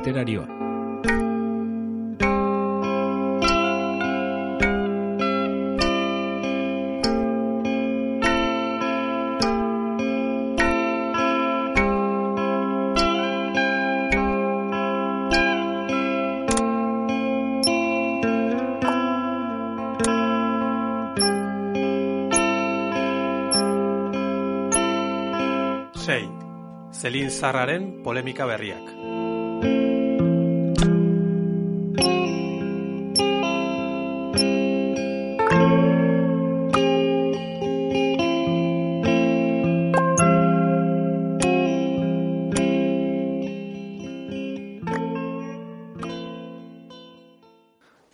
literarioa. Zelin Zarraren polemika berriak.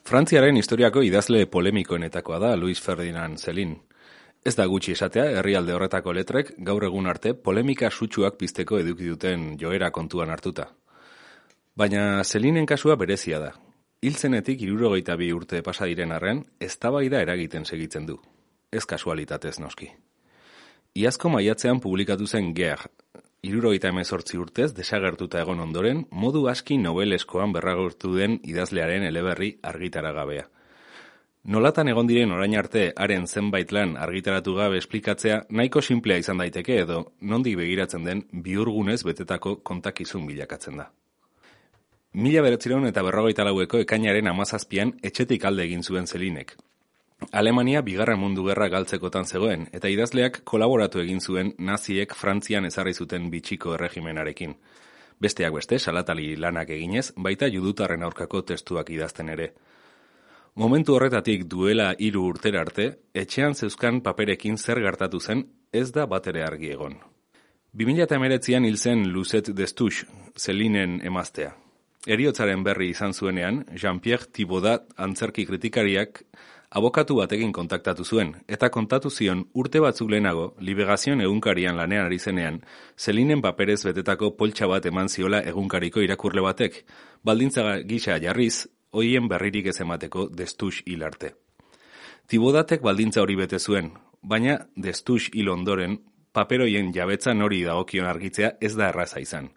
Frantziaren historiako idazle polemikoenetakoa da Luis Ferdinand Zelin. Ez da gutxi esatea, herrialde horretako letrek gaur egun arte polemika sutsuak pizteko eduki duten joera kontuan hartuta. Baina Zelinen kasua berezia da. Hiltzenetik irurogeita bi urte pasa diren arren, eztabaida eragiten segitzen du. Ez kasualitatez noski. Iazko maiatzean publikatu zen Ger, irurogeita emezortzi urtez desagertuta egon ondoren, modu aski nobeleskoan berragurtu den idazlearen eleberri argitaragabea. Nolatan egon diren orain arte haren zenbait lan argitaratu gabe esplikatzea nahiko simplea izan daiteke edo nondik begiratzen den biurgunez betetako kontakizun bilakatzen da. Mila beretzireun eta berrogeita laueko ekainaren amazazpian etxetik alde egin zuen zelinek. Alemania bigarren mundu gerra galtzekotan zegoen eta idazleak kolaboratu egin zuen naziek Frantzian ezarri zuten bitxiko erregimenarekin. Besteak beste, salatali lanak eginez, baita judutarren aurkako testuak idazten ere. Momentu horretatik duela hiru urtera arte, etxean zeuzkan paperekin zer gertatu zen, ez da batere argi egon. 2008an hil zen Luzet Destux, Zelinen emaztea. Eriotzaren berri izan zuenean, Jean-Pierre Thibaudat antzerki kritikariak abokatu batekin kontaktatu zuen, eta kontatu zion urte batzuk lehenago, libegazion egunkarian lanean ari zenean, Zelinen paperez betetako poltsa bat eman ziola egunkariko irakurle batek, baldintza gisa jarriz, hoien berririk ez emateko destux hil arte. Tibodatek baldintza hori bete zuen, baina destux hil ondoren, paperoien jabetzan hori dagokion argitzea ez da erraza izan.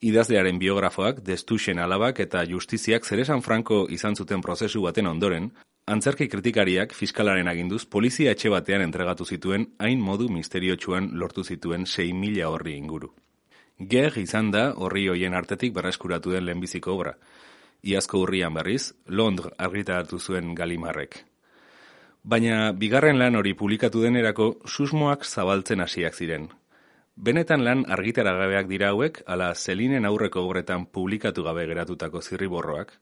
Idazlearen biografoak, destuxen alabak eta justiziak zeresan franko izan zuten prozesu baten ondoren, antzerki kritikariak fiskalaren aginduz polizia etxe batean entregatu zituen hain modu misteriotsuan lortu zituen 6 mila horri inguru. Ger izan da horri hoien artetik berreskuratu den lehenbiziko obra, iazko urrian berriz, Londr argitaratu zuen Galimarrek. Baina bigarren lan hori publikatu denerako susmoak zabaltzen hasiak ziren. Benetan lan argitaragabeak dira hauek, ala zelinen aurreko obretan publikatu gabe geratutako zirriborroak,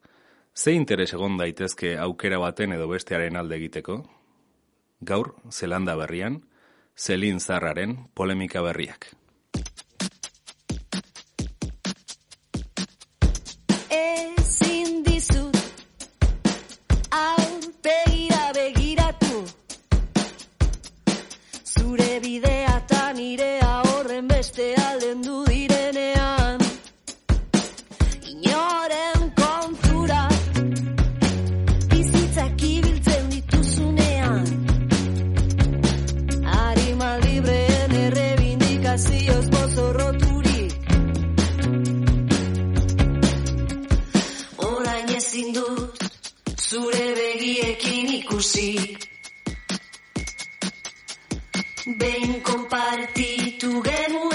ze interes egon daitezke aukera baten edo bestearen alde egiteko? Gaur, Zelanda berrian, Zelin Zarraren polemika berriak. Ezin dizut aurpegira begiratu Zure bidea eta nirea horren beste alden du begiekin ikusi Behin konpartitu genuen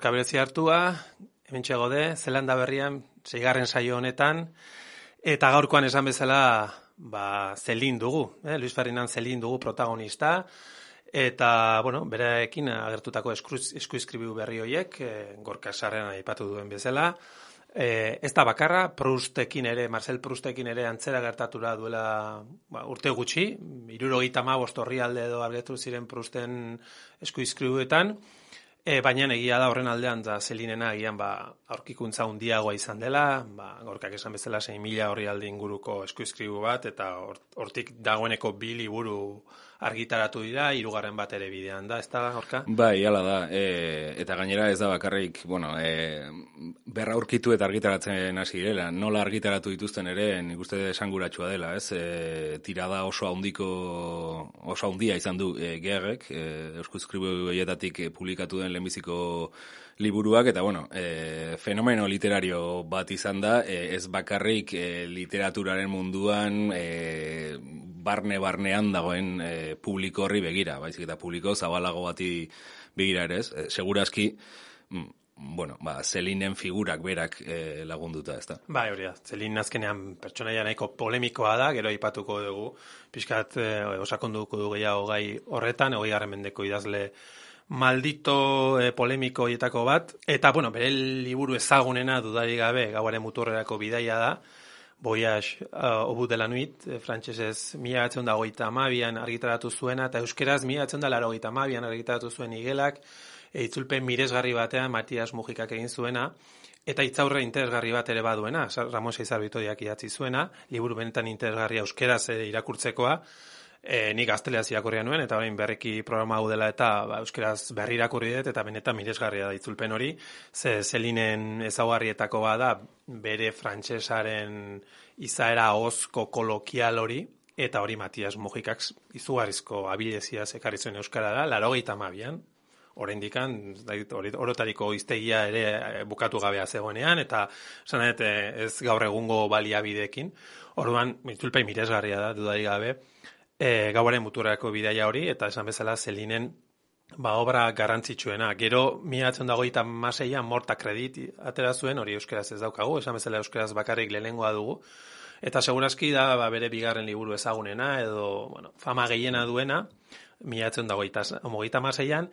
gorka berezi hartua, hemen gode, Zelanda berrian, seigarren saio honetan, eta gaurkoan esan bezala, ba, zelin dugu, eh? Luis Ferdinand zelin dugu protagonista, eta, bueno, bereekin agertutako eskuizkribu berri horiek, eh, gorka sarrean aipatu duen bezala, E, ez da bakarra, Prustekin ere, Marcel Prustekin ere antzera gertatura duela ba, urte gutxi, irurogeita ma bostorri alde edo argetu ziren Prusten eskuizkribuetan, e, baina egia da horren aldean da zelinena agian ba, aurkikuntza hundiagoa izan dela, ba, gorkak esan bezala 6 mila horri alde inguruko eskuizkribu bat, eta hortik dagoeneko bi liburu argitaratu dira, hirugarren bat ere bidean da, ez da, horka? Bai, hala da, e, eta gainera ez da bakarrik, bueno, e, berra aurkitu eta argitaratzen hasi direla, nola argitaratu dituzten ere, nik uste esanguratsua dela, ez, e, tirada oso handiko, oso handia izan du e, gerrek, e, euskuzkribu e, publikatu den lehenbiziko liburuak, eta bueno, e, fenomeno literario bat izan da, e, ez bakarrik e, literaturaren munduan, e, barne-barnean dagoen e, publiko horri begira, baizik eta publiko zabalago bati begira ere, ez? E, segurazki, mm, bueno, ba, zelinen figurak berak e, lagunduta, ez da? Bai, hori da, zelin azkenean pertsonaia nahiko polemikoa da, gero ipatuko dugu, pixkat e, osakonduko du gehiago gai horretan, hogei garren mendeko idazle maldito e, polemiko hietako bat, eta, bueno, bere liburu ezagunena dudari gabe, gauaren muturrerako bidaia da, Voyage uh, obu de la nuit, eh, frantsesez mila atzen da goita amabian argitaratu zuena, eta euskeraz mila atzen da laro goita amabian argitaratu zuen igelak, e, itzulpen miresgarri batean Matias Mujikak egin zuena, eta itzaurre interesgarri bat ere baduena, Ramon Seizar Bitodiak idatzi zuena, liburu benetan interesgarria euskeraz e, irakurtzekoa, e, nik gazteleaz irakurria nuen, eta orain berriki programa hau dela eta ba, euskeraz berri irakurri dut, eta benetan miresgarria da itzulpen hori, ze zelinen ezaugarrietako bada bere frantsesaren izaera ozko kolokial hori, eta hori Matias Mujikak izugarrizko abilezia zekarri zuen euskara da, laro gehieta mabian, dikan, orotariko iztegia ere eh, bukatu gabea zegoenean, eta zanet eh, ez gaur egungo baliabidekin. Orduan, mitzulpei miresgarria da, dudari gabe, e, gauaren muturako bidaia hori, eta esan bezala zelinen ba, obra garrantzitsuena. Gero, miatzen dago eta maseian morta kredit atera zuen, hori euskeraz ez daukagu, esan bezala euskeraz bakarrik lehengoa dugu. Eta segurazki da ba, bere bigarren liburu ezagunena, edo bueno, fama gehiena duena, miatzen dago eta maseian,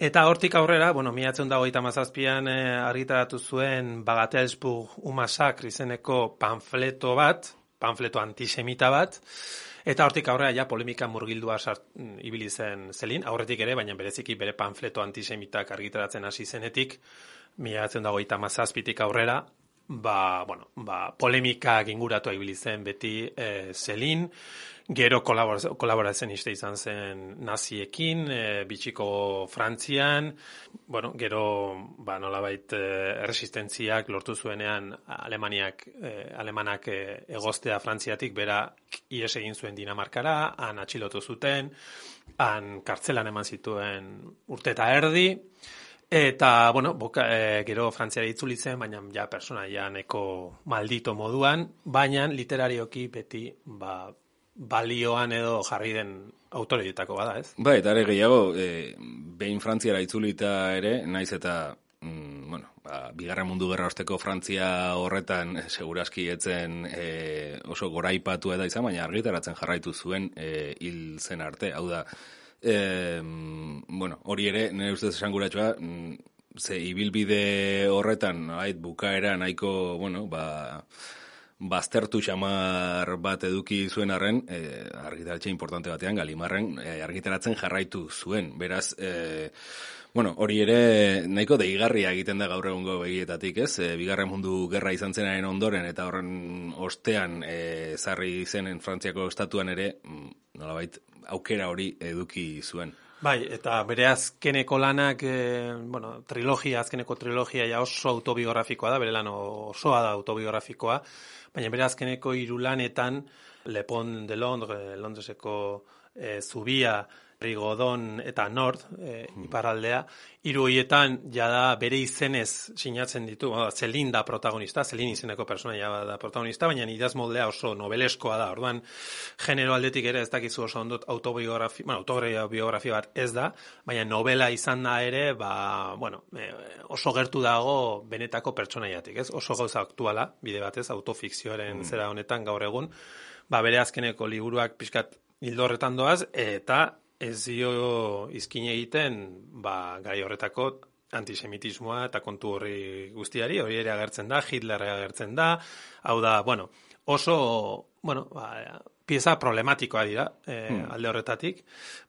Eta hortik aurrera, bueno, miatzen dago eta mazazpian eh, argitaratu zuen Bagatelsburg umasakr izeneko panfleto bat, panfleto antisemita bat, Eta hortik aurrea ja polemika murgildua sart, mm, ibili zen zelin, aurretik ere, baina bereziki bere panfleto antisemitak argitaratzen hasi zenetik, miatzen dago mazazpitik aurrera, ba, bueno, ba, polemika ginguratu ibili zen beti e, zelin, Gero kolaboratzen iste izan zen naziekin, e, bitxiko Frantzian, bueno, gero ba, nolabait e, erresistentziak lortu zuenean Alemaniak, e, Alemanak e, egostea Frantziatik, bera ies egin zuen Dinamarkara, han atxilotu zuten, han kartzelan eman zituen urte eta erdi, eta, bueno, boka, e, gero Frantziara itzuli zen, baina ja personaia neko maldito moduan, baina literarioki beti, ba, balioan edo jarri den autorietako bada, ez? Ba, eta ere gehiago, e, behin Frantziara itzulita ere, naiz eta, mm, bueno, ba, bigarren mundu gerra osteko Frantzia horretan e, seguraski etzen e, oso goraipatu eda izan, baina argitaratzen jarraitu zuen e, hil zen arte, hau da, e, bueno, hori ere, nire ustez esan guratxoa, mm, ze ibilbide horretan, ait, bukaera nahiko, bueno, ba, baztertu xamar bat eduki zuen arren, e, argitaratxe importante batean, galimarren, e, argitaratzen jarraitu zuen. Beraz, e, bueno, hori ere nahiko deigarria egiten da gaur egungo begietatik, ez? E, bigarren mundu gerra izan zenaren ondoren, eta horren ostean e, zarri zenen Frantziako estatuan ere, mm, nolabait, aukera hori eduki zuen. Bai, eta bere azkeneko lanak, e, bueno, trilogia, azkeneko trilogia ja oso autobiografikoa da, bere lan osoa da autobiografikoa, baina bere azkeneko hiru lanetan Le Pont de Londres, Londreseko e, zubia Rigodon eta Nord, e, iparraldea, hiru horietan jada bere izenez sinatzen ditu, ba, Zelin da protagonista, Zelin izeneko personaia da protagonista, baina idaz moldea oso nobeleskoa da, orduan genero aldetik ere ez dakizu oso ondot autobiografia, bueno, autobiografia bat ez da, baina novela izan da ere, ba, bueno, e, oso gertu dago benetako pertsonaiatik, ez? Oso gauza aktuala, bide batez, autofikzioaren zera honetan gaur egun, ba, bere azkeneko liburuak pixkat hildo horretan doaz, eta ez dio izkin egiten, ba, gai horretako antisemitismoa eta kontu horri guztiari, hori ere agertzen da, Hitler agertzen da, hau da, bueno, oso, bueno, ba, pieza problematikoa dira e, alde horretatik,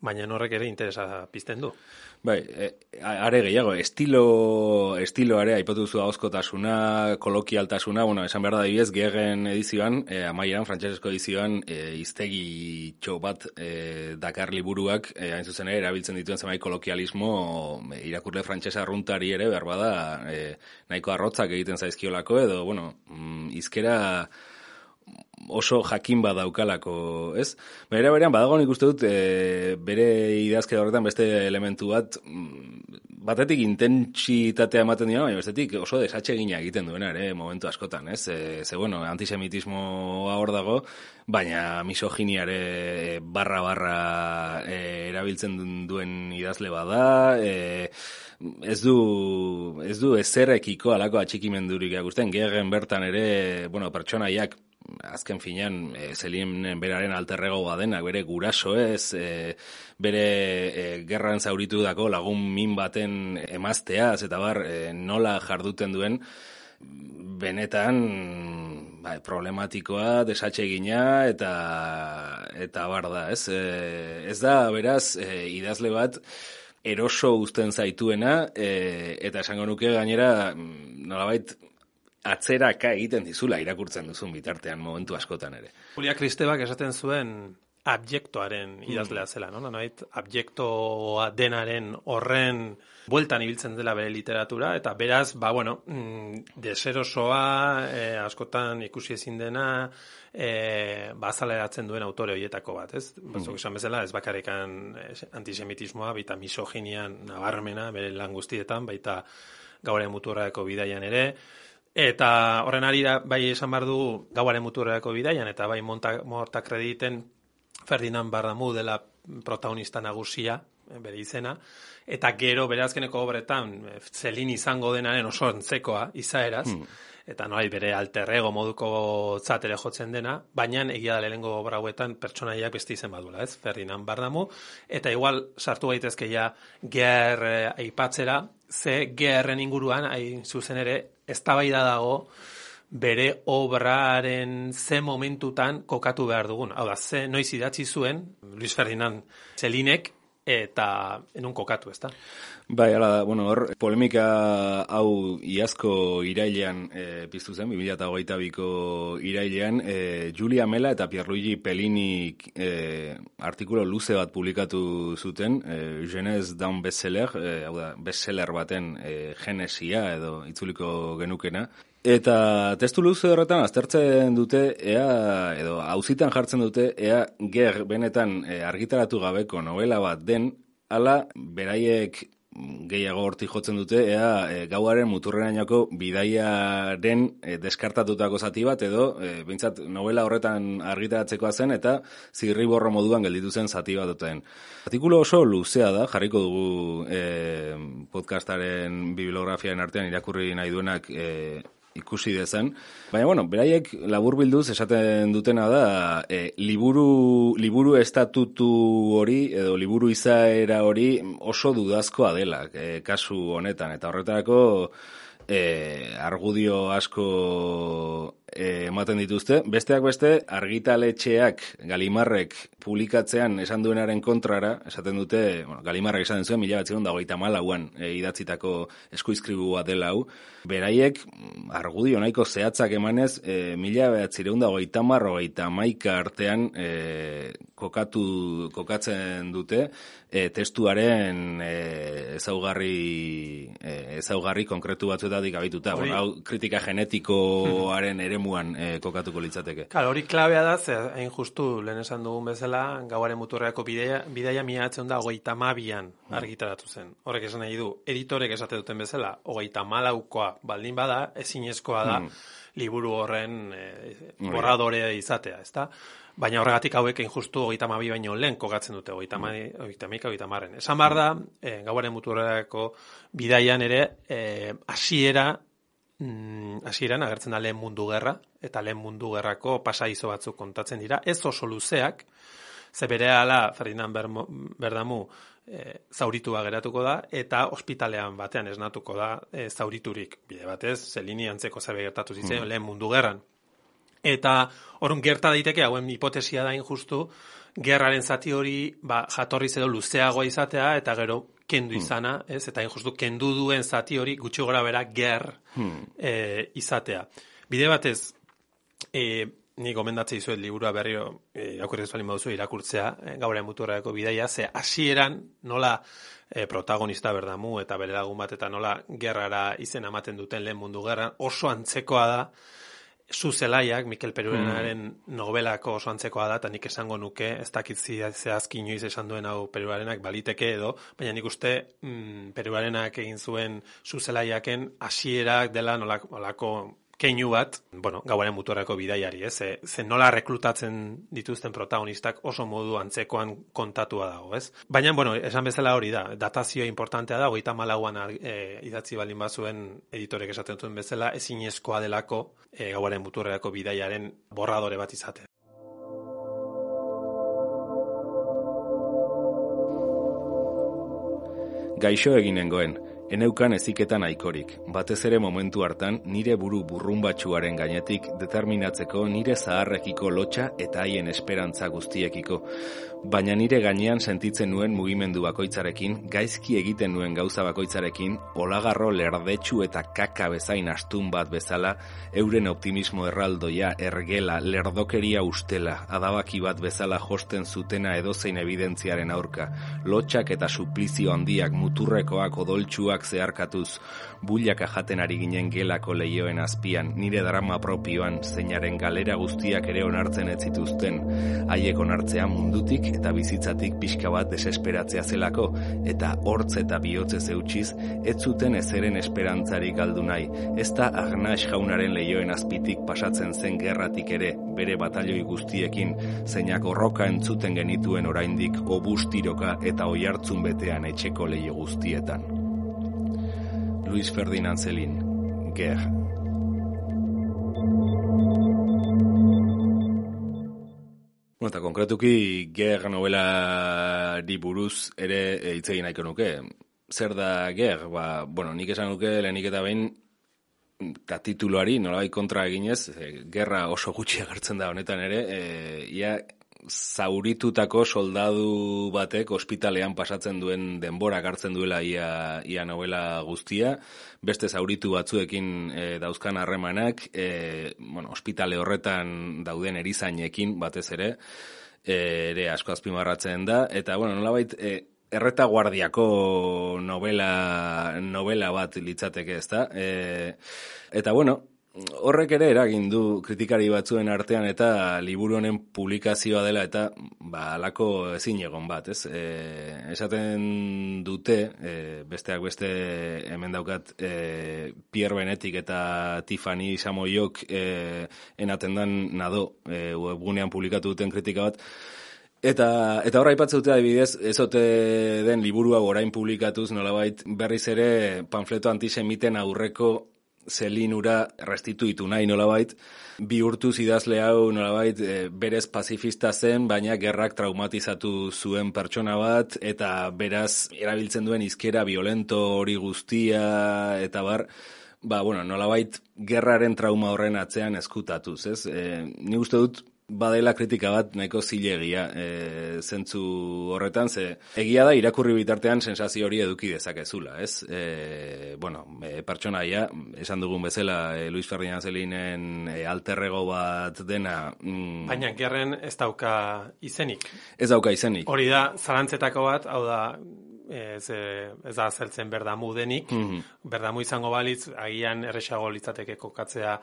baina horrek ere interesa pizten du. Bai, e, are gehiago, estilo, estiloare aipatu zu ahozkotasuna, kolokialtasuna, bueno, esan behar da dibidez, gegen edizioan, e, amaieran, frantsesesko edizioan, e, iztegi txo bat e, Dakar liburuak, e, hain zuzen ere, erabiltzen dituen zemai kolokialismo, e, irakurle frantsesa arruntari ere, behar bada, e, nahiko arrotzak egiten zaizkiolako, edo, bueno, mm, izkera oso jakin badaukalako, ez? Bera berean, badago nik uste dut, e, bere idazke horretan beste elementu bat, mm, batetik intentsitatea ematen dira, baina bestetik oso desatxegina egiten duena ere momentu askotan, ez? E, ze, bueno, antisemitismoa hor dago, baina misoginiare barra-barra e, erabiltzen duen idazle bada, e, ez du, ez du ezerrekiko alako atxikimendurik gusten, gegen bertan ere, bueno, pertsonaiak azken finean e, Zelinen beraren alterrego badenak, bere guraso ez, e, bere e, gerran zauritu dako lagun min baten emazteaz, eta bar, e, nola jarduten duen, benetan bai, problematikoa, desatxegina eta eta bar da, ez? E, ez da, beraz, e, idazle bat eroso uzten zaituena e, eta esango nuke gainera nolabait atzeraka egiten dizula irakurtzen duzun bitartean momentu askotan ere. Julia Kristebak esaten zuen abjektoaren idazlea zela, no? Nait, abjektoa denaren horren bueltan ibiltzen dela bere literatura, eta beraz, ba, bueno, mm, deserosoa, eh, askotan ikusi ezin dena, eh, bazaleratzen duen autore horietako bat, ez? Batzuk esan bezala, ez bakarrikan antisemitismoa, baita misoginian nabarmena, bere lan guztietan, baita gauraren muturrako bidaian ere, Eta horren ari da, bai esan behar du gauaren muturreako bidaian, eta bai monta, morta krediten Ferdinand Bardamu dela protagonista nagusia, eh, bere izena, eta gero berazkeneko obretan eh, zelin izango denaren oso entzekoa, izaeraz, hmm. eta noai bere alterrego moduko tzatere jotzen dena, baina egia da lehengo obra hauetan pertsonaiak beste izen badula, ez? Ferdinand Bardamu, eta igual sartu gaitezke ja ger eh, aipatzera, ze gerren inguruan, hain zuzen ere, eztabaida dago bere obraren ze momentutan kokatu behar dugun. Hau da, ze noiz idatzi zuen Luis Ferdinand Zelinek eta enun kokatu, ezta? Bai, ala, bueno, hor, polemika hau iazko irailean e, piztu zen, 2008ko irailean, e, Julia Mela eta Pierluigi Pellini e, artikulo luze bat publikatu zuten, e, Genez Down Bestseller, e, hau da, bestseller baten e, genesia edo itzuliko genukena, Eta testu luze horretan aztertzen dute ea edo auzitan jartzen dute ea ger benetan argitaratu gabeko novela bat den ala beraiek gehiago horti jotzen dute, ea e, gauaren muturrenainako bidaiaren e, deskartatutako zati bat, edo e, bintzat novela horretan argitaratzekoa zen, eta zirri borro moduan gelditu zen zati bat duten. Artikulo oso luzea da, jarriko dugu e, podcastaren bibliografiaren artean irakurri nahi duenak e, ikusi dezen. Baina, bueno, beraiek labur bilduz esaten dutena da, e, liburu, liburu estatutu hori, edo liburu izaera hori oso dudazkoa dela, e, kasu honetan. Eta horretarako, e, argudio asko ematen dituzte. Besteak beste, argitaletxeak Galimarrek publikatzean esan duenaren kontrara, esaten dute, bueno, Galimarrek esaten zuen, mila batzen dagoita malauan e, idatzitako eskuizkribua dela hau, beraiek argudio nahiko zehatzak emanez, e, mila batzireun dagoita marro maika artean e, kokatu, kokatzen dute e, testuaren e, ezaugarri, e, ezaugarri konkretu batzuetatik abituta. Hori- Bueno, hau kritika genetikoaren eremuan e, kokatuko litzateke. Klar, hori klabea da, ze hain justu lehen esan dugun bezala, gauaren muturreako bidaia, bidaia miatzen da hogeita mabian argitaratu zen. Horrek esan nahi du, editorek esate duten bezala, hogeita malaukoa baldin bada, ezinezkoa da, liburu horren e, borradore izatea, ezta? Baina horregatik hauek hain justu hogeita mabi baino lehen kokatzen dute, hogeita hogeita maika, hogeita marren. Esan behar da, e, gauaren muturreako bidaian ere, e, mm, hasieran agertzen da lehen mundu gerra, eta lehen mundu gerrako pasaizo batzuk kontatzen dira, ez oso luzeak, ze bere ala Ferdinand Bermo, Berdamu e, zauritua geratuko da, eta ospitalean batean esnatuko da e, zauriturik, bide batez, zelini antzeko zebe gertatu zitzen lehen mundu gerran. Eta orrun gerta daiteke, hauen hipotesia da injustu, gerraren zati hori ba, jatorriz edo luzeagoa izatea, eta gero kendu izana, ez? Eta injustu kendu duen zati hori gutxi gora bera ger e, izatea. Bide batez, e, ni gomendatzen dizuet liburua berriro e, irakurri ez baldin baduzu irakurtzea e, gauraren muturreko bidaia ze hasieran nola e, protagonista berdamu eta bere lagun bat eta nola gerrara izen ematen duten lehen mundu gerran oso antzekoa da zu zelaiak, Mikel Perurenaren novelako oso antzekoa da, eta nik esango nuke, ez dakit zehazki inoiz esan duen hau Peruarenak baliteke edo, baina nik uste mm, Peruarenak egin zuen zu zelaiaken hasierak dela nolako, nolako keinu bat, bueno, gauaren muturreko bidaiari, ez? Ze, ze nola reklutatzen dituzten protagonistak oso modu antzekoan kontatua dago, ez? Baina, bueno, esan bezala hori da, datazioa importantea da, hogeita malauan e, idatzi baldin bazuen editorek esaten duen bezala, ezinezkoa delako e, gauaren muturreko bidaiaren borradore bat izatea. Gaixo eginengoen, eneukan eziketan aikorik, batez ere momentu hartan nire buru burrumbatxuaren gainetik determinatzeko nire zaharrekiko lotxa eta haien esperantza guztiekiko. Baina nire gainean sentitzen nuen mugimendu bakoitzarekin, gaizki egiten nuen gauza bakoitzarekin, olagarro lerdetsu eta kaka bezain astun bat bezala, euren optimismo erraldoia, ergela, lerdokeria ustela, adabaki bat bezala josten zutena edozein evidentziaren aurka, lotxak eta suplizio handiak muturrekoak odoltsuak zeharkatuz, bullaka jaten ari ginen gelako leioen azpian, nire drama propioan, zeinaren galera guztiak ere onartzen ez zituzten, haiek onartzea mundutik eta bizitzatik pixka bat desesperatzea zelako, eta hortz eta bihotze zeutxiz, ez zuten ezeren esperantzarik galdu nahi, ez da Agnax jaunaren leioen azpitik pasatzen zen gerratik ere, bere batalioi guztiekin, zeinak horroka entzuten genituen oraindik obustiroka eta oihartzun betean etxeko leio guztietan. Luis Ferdinand Zelin, Ger. Bueno, eta konkretuki Ger novelari buruz ere eh, hitz egin nahiko nuke. Zer da Ger? Ba, bueno, nik esan nuke lehenik eta behin eta tituluari nolabait kontra eginez, e, gerra oso gutxi agertzen da honetan ere, e, ia zauritutako soldadu batek ospitalean pasatzen duen denbora hartzen duela ia, ia novela guztia, beste zauritu batzuekin e, dauzkan harremanak, e, bueno, ospitale horretan dauden erizainekin batez ere, e, ere asko azpimarratzen da, eta bueno, nolabait, e, erreta guardiako novela, novela bat litzateke ez da. E, eta bueno, horrek ere eragin du kritikari batzuen artean eta liburu honen publikazioa dela eta ba alako ezin egon bat, ez? E, esaten dute, e, besteak beste hemen daukat e, Pierre Benetik eta Tiffany Samoiok e, enaten dan nado e, webgunean publikatu duten kritika bat, Eta, eta horra aipatzen dute adibidez, ezote den liburu hau orain publikatuz nolabait berriz ere panfleto antisemiten aurreko zelinura restituitu nahi nolabait, bihurtuz idazle hau nolabait e, berez pazifista zen, baina gerrak traumatizatu zuen pertsona bat, eta beraz erabiltzen duen izkera violento hori guztia, eta bar, ba, bueno, nolabait gerraren trauma horren atzean eskutatuz, ez? E, ni uste dut, badela kritika bat nahiko zilegia e, zentzu horretan, ze egia da irakurri bitartean sensazio hori eduki dezakezula, ez? E, bueno, e, pertsonaia, esan dugun bezala e, Luis Ferdinand Zelinen e, alterrego bat dena... Mm, Baina gerren ez dauka izenik. Ez dauka izenik. Hori da, zarantzetako bat, hau da, ez, ez da zeltzen berdamu denik, mm -hmm. berdamu izango balitz, agian erresago litzateke kokatzea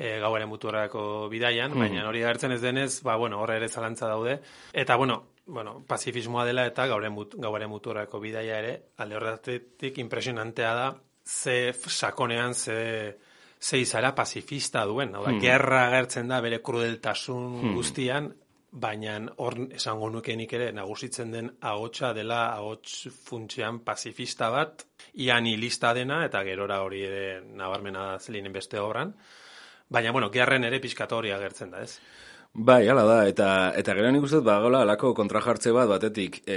e, gauaren muturako bidaian, mm. baina hori agertzen ez denez, ba, bueno, horre ere zalantza daude. Eta, bueno, bueno, pazifismoa dela eta gauaren, mut, gauaren muturako bidaia ere, alde horretik impresionantea da, ze sakonean, ze, ze izara pazifista duen. Hau da, mm. gerra agertzen da bere krudeltasun mm. guztian, baina hor esango nukenik ere nagusitzen den ahotsa dela ahots funtsean pazifista bat, ian lista dena, eta gerora hori ere nabarmena zelinen beste obran. Baina, bueno, gerren ere piskatoria gertzen da, ez? Bai, hala da, eta, eta gero nik uste, ba, gola, alako kontrajartze bat, batetik, e,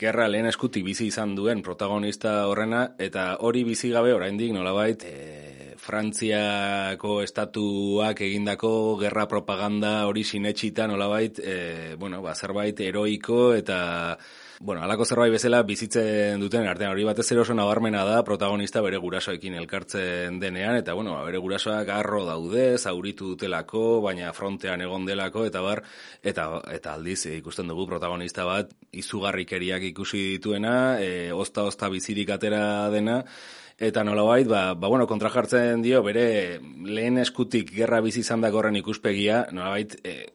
gerra lehen eskutik bizi izan duen protagonista horrena, eta hori bizi gabe oraindik nolabait, e, Frantziako estatuak egindako gerra propaganda hori sinetxita nolabait, e, bueno, ba, zerbait heroiko eta Bueno, alako zerbait bezala bizitzen duten artean. Hori batez ere oso nabarmena da protagonista bere gurasoekin elkartzen denean. Eta bueno, bere gurasoak arro daude, zauritu dutelako, baina frontean egon delako eta bar eta eta aldiz ikusten dugu protagonista bat izugarrikeriak ikusi dituena, e, osta osta bizirik atera dena. Eta nolabait ba, ba bueno, kontrajartzen dio bere lehen eskutik gerra bizi izan da ikuspegia, nolabait e,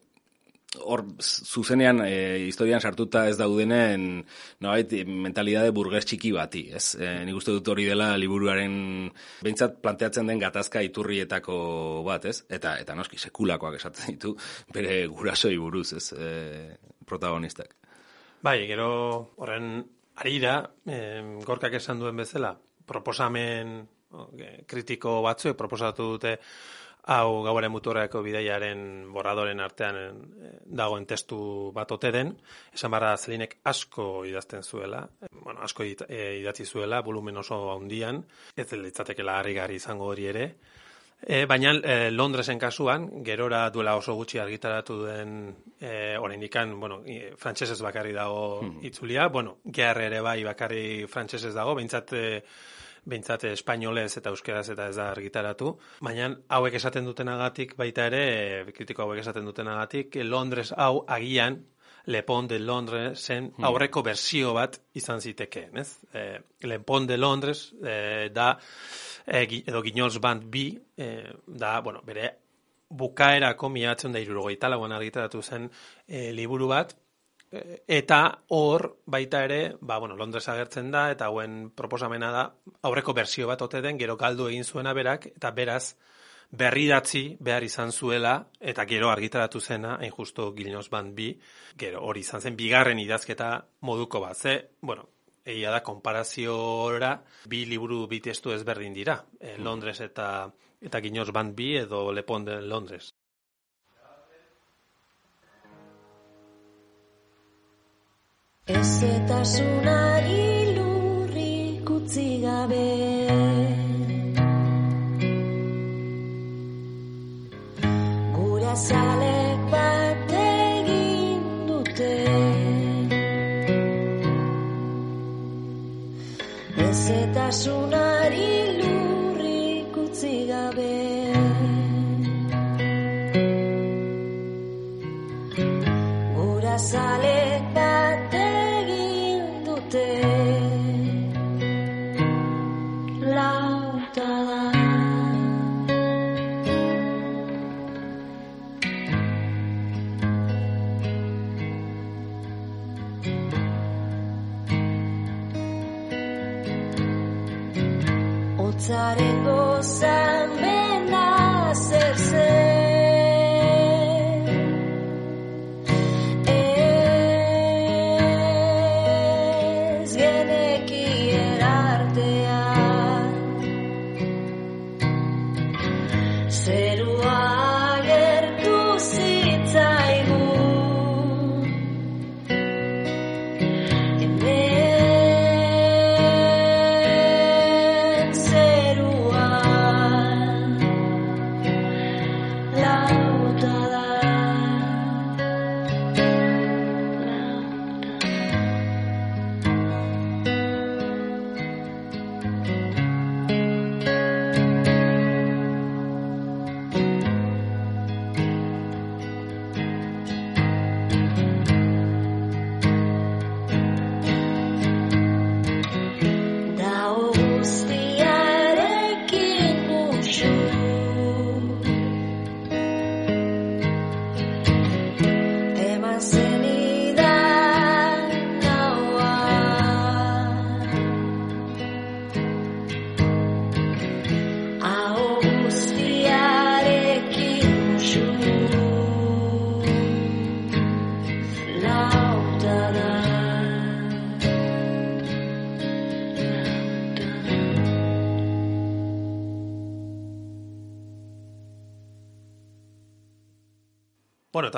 hor zuzenean e, historian sartuta ez daudenen nobait mentalidade burges txiki bati, ez? E, nik uste dut hori dela liburuaren behintzat planteatzen den gatazka iturrietako bat, ez? Eta eta noski sekulakoak esaten ditu bere gurasoi buruz, ez? E, protagonistak. Bai, gero horren arira, e, gorkak esan duen bezala, proposamen kritiko batzuek proposatu dute hau gauaren muturreko bideiaren borradoren artean eh, dagoen testu bat ote den, esan barra zelinek asko idazten zuela, bueno, asko eh, idatzi zuela, volumen oso handian, ez litzatekela harri izango hori ere, E, baina e, Londresen kasuan, gerora duela oso gutxi argitaratu duen e, oraindikan, bueno, e, frantsesez bakarri dago hmm. itzulia, bueno, gerre ere bai bakarri frantsesez dago, behintzat behintzat espainolez eta euskeraz eta ez da argitaratu. Baina hauek esaten dutenagatik baita ere, kritiko hauek esaten dutenagatik, Londres hau agian, Le Pont de Londres zen hmm. aurreko bersio bat izan ziteke, ez? E, Le Pont de Londres e, da, e, edo Guignols Band B, e, da, bueno, bere bukaerako miatzen da irurogeita laguan argitaratu zen e, liburu bat, eta hor baita ere, ba, bueno, Londres agertzen da, eta hauen proposamena da, aurreko bersio bat ote den, gero galdu egin zuena berak, eta beraz, berridatzi behar izan zuela, eta gero argitaratu zena, hain justo Gilnos Band bi, gero hori izan zen, bigarren idazketa moduko bat, ze, bueno, egia da, konparaziora, bi liburu bi testu ezberdin dira, eh, Londres eta eta Ginos Band bi edo Le Pont de Londres. Ez eta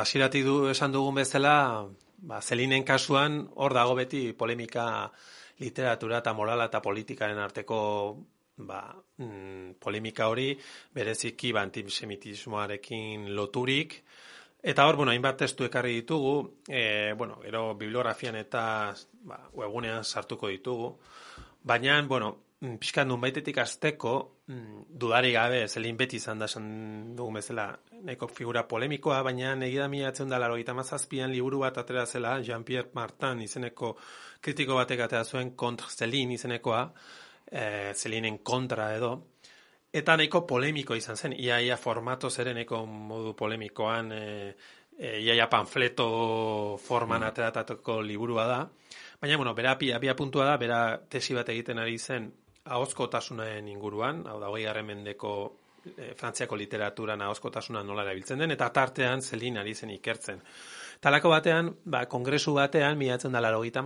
hasieratik du esan dugun bezala, ba, zelinen kasuan, hor dago beti polemika literatura eta morala eta politikaren arteko ba, mm, polemika hori, bereziki ba, antisemitismoarekin loturik, Eta hor, bueno, hainbat testu ekarri ditugu, e, bueno, gero bibliografian eta ba, webunean sartuko ditugu, baina, bueno, mm, pixkan duen baitetik azteko, mm, dudari gabe, zelin beti izan da esan dugu bezala, nahiko figura polemikoa, baina egida mila atzen da laro mazazpian liburu bat atera zela, Jean-Pierre Martin izeneko kritiko batek atera zuen kontra zelin izenekoa, e, zelinen kontra edo, Eta nahiko polemiko izan zen, iaia formato zereneko modu polemikoan, e, e, iaia panfleto forman mm. ateratatuko liburua da. Baina, bueno, bera apia, puntua da, bera tesi bat egiten ari zen ahozko tasunaen inguruan, hau da, hoi mendeko e, frantziako literaturan ahozko tasuna nola erabiltzen den, eta tartean zelin ari zen ikertzen. Talako batean, ba, kongresu batean, miatzen da laro gita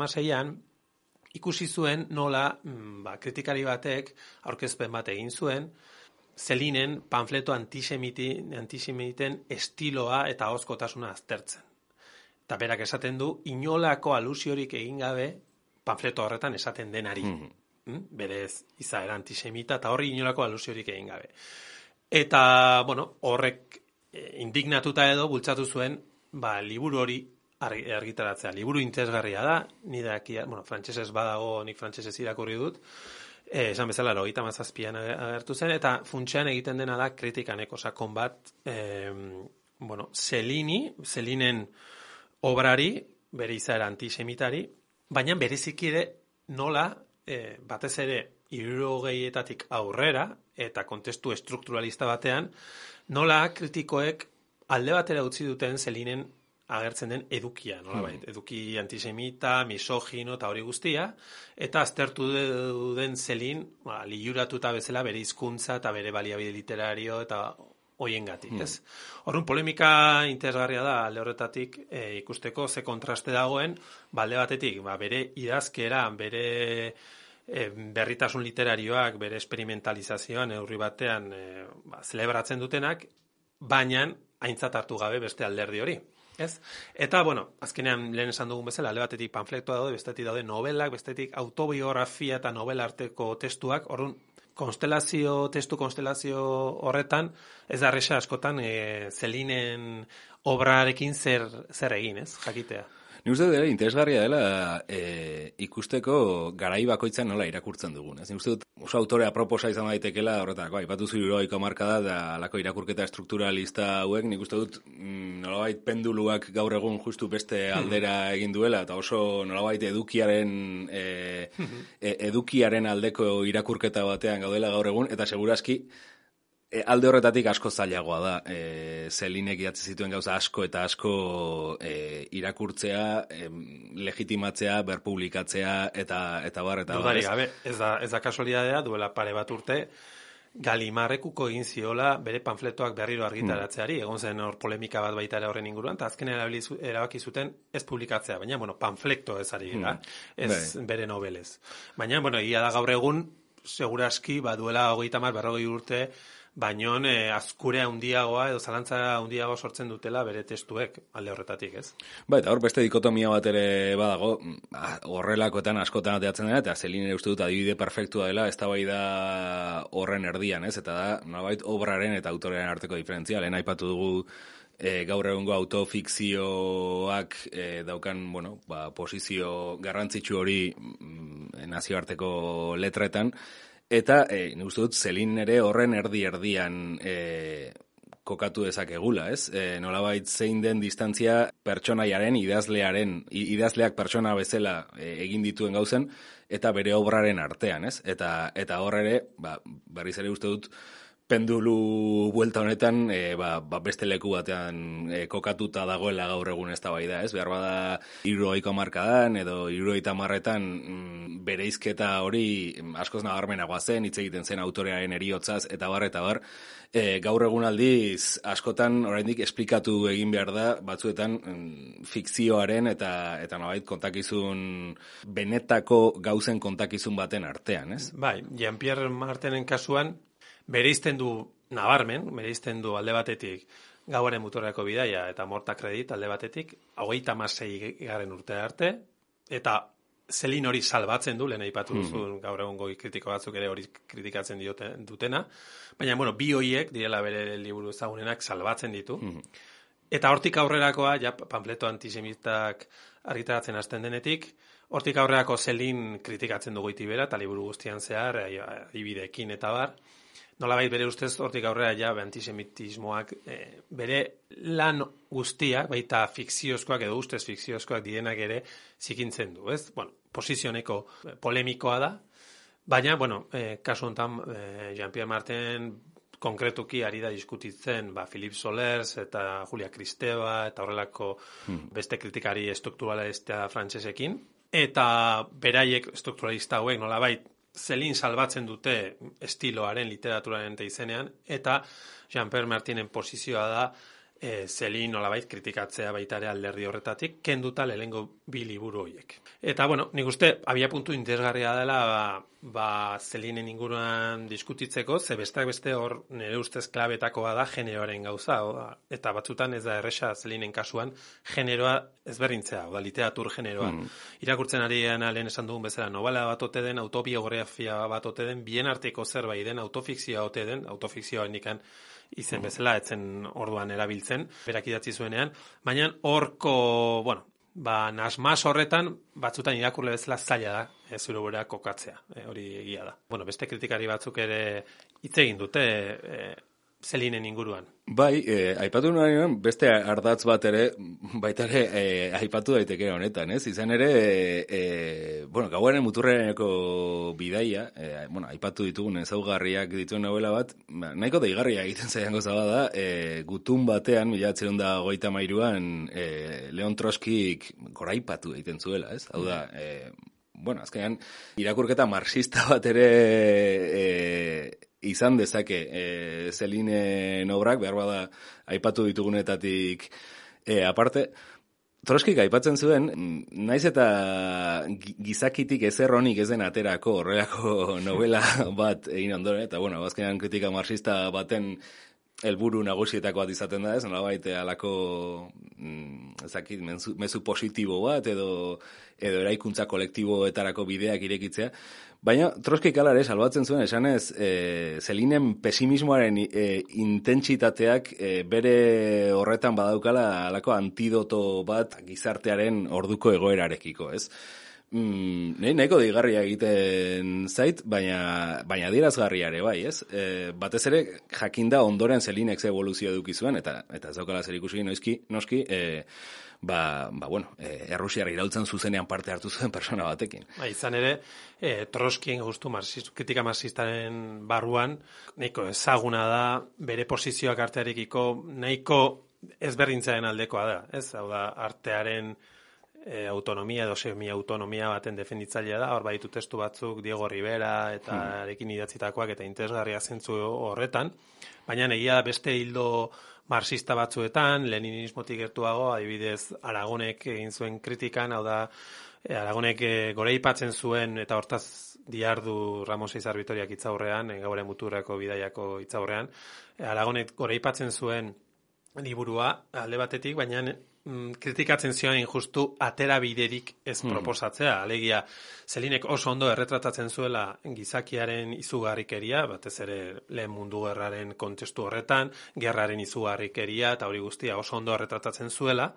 ikusi zuen nola mm, ba, kritikari batek aurkezpen bat egin zuen, zelinen panfleto antisemiten estiloa eta hozkotasuna aztertzen. Eta berak esaten du, inolako alusiorik egin gabe panfleto horretan esaten denari. Mm Berez, izaera antisemita eta horri inolako alusiorik egin gabe. Eta, bueno, horrek eh, indignatuta edo bultzatu zuen, ba, liburu hori argitaratzea. Liburu interesgarria da, ni bueno, frantsesez badago, nik frantsesez irakurri dut, Eh, esan bezala, logita mazazpian agertu zen, eta funtsean egiten dena da kritikaneko sakon bat, eh, bueno, Zelini, Zelinen obrari, bere izaera antisemitari, baina bereziki ere nola, eh, batez ere, irrogeietatik aurrera, eta kontestu estrukturalista batean, nola kritikoek alde batera utzi duten Zelinen agertzen den edukia, nola hmm. eduki antisemita, misogino eta hori guztia, eta aztertu den zelin, ba, liuratuta bezala bere hizkuntza eta bere baliabide literario eta hoien gatik, hmm. ez? Horren polemika interesgarria da, alde horretatik e, ikusteko ze kontraste dagoen, balde ba, batetik, ba, bere idazkera, bere e, berritasun literarioak, bere experimentalizazioan, neurri batean, e, ba, zelebratzen dutenak, baina aintzat hartu gabe beste alderdi hori. Ez? Eta, bueno, azkenean lehen esan dugun bezala, ale batetik panflektua daude, bestetik daude novelak, bestetik autobiografia eta novela arteko testuak, orduan, konstelazio, testu konstelazio horretan, ez da askotan, e, zelinen obrarekin zer, zer egin, ez, jakitea. Ni uste dut, interesgarria dela e, ikusteko garai bakoitzan nola irakurtzen dugun. Ez? Ni uste dut, oso autorea proposa izan daitekela, horretako, ipatu ziruroiko marka da, da alako irakurketa estrukturalista hauek, nik uste dut, mm, nolabait penduluak gaur egun justu beste hmm. aldera egin duela, eta oso nolabait edukiaren, e, e, edukiaren aldeko irakurketa batean gaudela gaur egun, eta segurazki, E, alde horretatik asko zailagoa da, e, zelinek idatzi zituen gauza asko eta asko e, irakurtzea, e, legitimatzea, berpublikatzea, eta, eta bar, eta bar. gabe, ez da, ez da kasualidadea, duela pare bat urte, Galimarrekuko egin ziola bere panfletoak berriro argitaratzeari, mm. egon zen hor polemika bat baita ere horren inguruan, eta azken erabaki zuten ez publikatzea, baina, bueno, panfleto ez ari gira, mm. ez bai. bere nobelez. Baina, bueno, ia da gaur egun, seguraski, baduela hogeita mar, berrogei urte, baino e, azkure handiagoa edo zalantza handiago sortzen dutela bere testuek alde horretatik, ez? Ba, eta hor beste dikotomia bat ere badago, ba, horrelakoetan askotan ateatzen dena, eta zelin ere uste dut adibide perfektua dela, ez da bai da horren erdian, ez? Eta da, nolabait obraren eta autorearen arteko diferentzia, lehen aipatu dugu e, gaur egungo autofikzioak e, daukan, bueno, ba, posizio garrantzitsu hori mm, nazioarteko letretan, Eta, e, nik uste dut, zelin ere horren erdi-erdian e, kokatu dezakegula, ez? E, nolabait zein den distantzia pertsonaiaren, idazlearen, idazleak pertsona bezala e, egin dituen gauzen, eta bere obraren artean, ez? Eta, eta hor ere, ba, berriz ere uste dut, pendulu buelta honetan e, ba, ba beste leku batean e, kokatuta dagoela gaur egun ez bai da, ez? Behar bada iruroiko markadan edo iruroita marretan mm, bere izketa hori askoz nagarmenagoa zen, hitz egiten zen autorearen eriotzaz eta bar eta bar. E, gaur egun aldiz askotan oraindik esplikatu egin behar da batzuetan mm, fikzioaren eta eta nabait kontakizun benetako gauzen kontakizun baten artean, ez? Bai, Jean-Pierre Martenen kasuan bereizten du nabarmen, bereizten du alde batetik gauaren muturreko bidaia eta morta kredit alde batetik, hogeita masei garen urte arte, eta zelin hori salbatzen du, lehen aipatu Mhm. duzun gaur egun goi kritiko batzuk ere hori kritikatzen diote, dutena, baina, bueno, bi hoiek direla bere liburu ezagunenak salbatzen ditu, Mhm. Eta hortik aurrerakoa, ja, panfleto antisemitak argitaratzen hasten denetik, hortik aurrerako zelin kritikatzen dugu itibera, eta liburu guztian zehar, ai- adibideekin eta bar. Nolabait bere ustez hortik aurrera ja antisemitismoak eh, bere lan guztiak, baita fikziozkoak edo ustez fikziozkoak direnak ere zikintzen du, ez? Bueno, posizioneko eh, polemikoa da, baina, bueno, eh, kasu honetan eh, Jean-Pierre Martin konkretuki ari da diskutitzen ba, Philip Solers eta Julia Kristeva eta horrelako beste kritikari strukturalista frantsesekin. Eta beraiek strukturalista hauek nolabait zelin salbatzen dute estiloaren, literaturaren eta izenean, eta Jean-Pierre Martinen posizioa da e, zelin nolabait kritikatzea baita ere alderdi horretatik, kenduta lehengo bi liburu horiek. Eta, bueno, nik uste, abia puntu interesgarria dela, ba, ba zelinen inguruan diskutitzeko, ze besteak beste hor nire ustez klabetakoa da generoaren gauza, o, da, eta batzutan ez da erresa zelinen kasuan generoa ezberdintzea, o da literatur generoa. Irakurtzen ari lehen esan dugun bezala, novela bat ote den, autobiografia bat ote den, bien arteko zerbait den, autofikzioa ote den, autofikzioa indikan izen bezala, etzen orduan erabiltzen, berak idatzi zuenean, baina horko, bueno, ba, nasmas horretan, batzutan irakurle bezala zaila da, zure gura kokatzea, e, hori egia da. Bueno, beste kritikari batzuk ere hitz egin dute, e, zelinen inguruan. Bai, eh, aipatu nuen beste ardatz bat ere, baita ere eh, aipatu daiteke honetan, ez? Izan ere, eh, bueno, gauaren muturreneko bidaia, eh, bueno, aipatu ditugun ezaugarriak dituen novela bat, ba, nahiko deigarria egiten zaian goza bada, eh, gutun batean, mila da goita mairuan, eh, Leon Troskik goraipatu egiten zuela, ez? Hau da, eh, bueno, azkenean, irakurketa marxista bat ere e, izan dezake e, zelinen obrak, behar bada aipatu ditugunetatik e, aparte, Troskik aipatzen zuen, naiz eta gi- gizakitik ezer honik ez den aterako horrelako novela bat egin ondoren, eta bueno, azkenean kritika marxista baten helburu nagusietako bat izaten da, ez, nolabait alako mm, ez dakit, mezu, mezu positibo bat edo edo eraikuntza kolektiboetarako bideak irekitzea. Baina Troskik ala ere salbatzen zuen esanez, e, zelinen pesimismoaren e, intentsitateak e, bere horretan badaukala alako antidoto bat gizartearen orduko egoerarekiko, ez? Mm, nahi, nahiko deigarria egiten zait, baina, baina dirazgarria ere bai, ez? E, batez ere jakinda ondoren zelinek ze evoluzio eduki zuen, eta, eta ez daukala zer ikusi noizki, noski, e, ba, ba bueno, e, errusiara irautzen zuzenean parte hartu zuen persona batekin. Ba, izan ere, e, Troskien justu marxist, kritika marxistaren barruan, nahiko ezaguna da, bere posizioak artearekiko, nahiko ezberdintzaren aldekoa da, ez? Hau da, artearen e, autonomia edo semi-autonomia baten defenditzailea da, hor baditu testu batzuk Diego Rivera eta arekin idatzitakoak eta interesgarria zentzu horretan, baina egia da beste hildo marxista batzuetan, leninismotik gertuago, adibidez Aragonek egin zuen kritikan, hau da, e, Aragonek e, gore ipatzen zuen eta hortaz diardu Ramos Izar Vitoriak itzaurrean, e, gaure muturreko bidaiako itzaurrean, Aragonek gore ipatzen zuen liburua alde batetik, baina kritikatzen zioen justu atera biderik ez proposatzea. Alegia, Zelinek oso ondo erretratatzen zuela gizakiaren izugarrikeria, batez ere lehen mundu gerraren kontestu horretan, gerraren izugarrikeria eta hori guztia oso ondo erretratatzen zuela,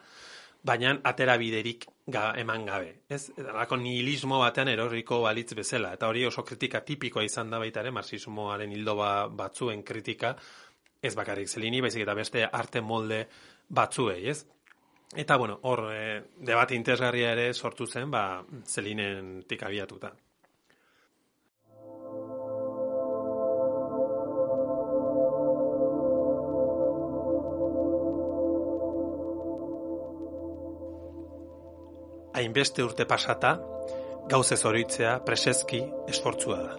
baina atera biderik ga, eman gabe. Ez, alako nihilismo batean erorriko balitz bezala. Eta hori oso kritika tipikoa izan da baita ere, marxismoaren hildo ba, batzuen kritika, ez bakarrik zelini, baizik eta beste arte molde batzuei, ez? Eta, bueno, hor, e, debate interesgarria ere sortu zen, ba, zelinen abiatuta. Hainbeste urte pasata, gauze zoritzea presezki esfortzua da.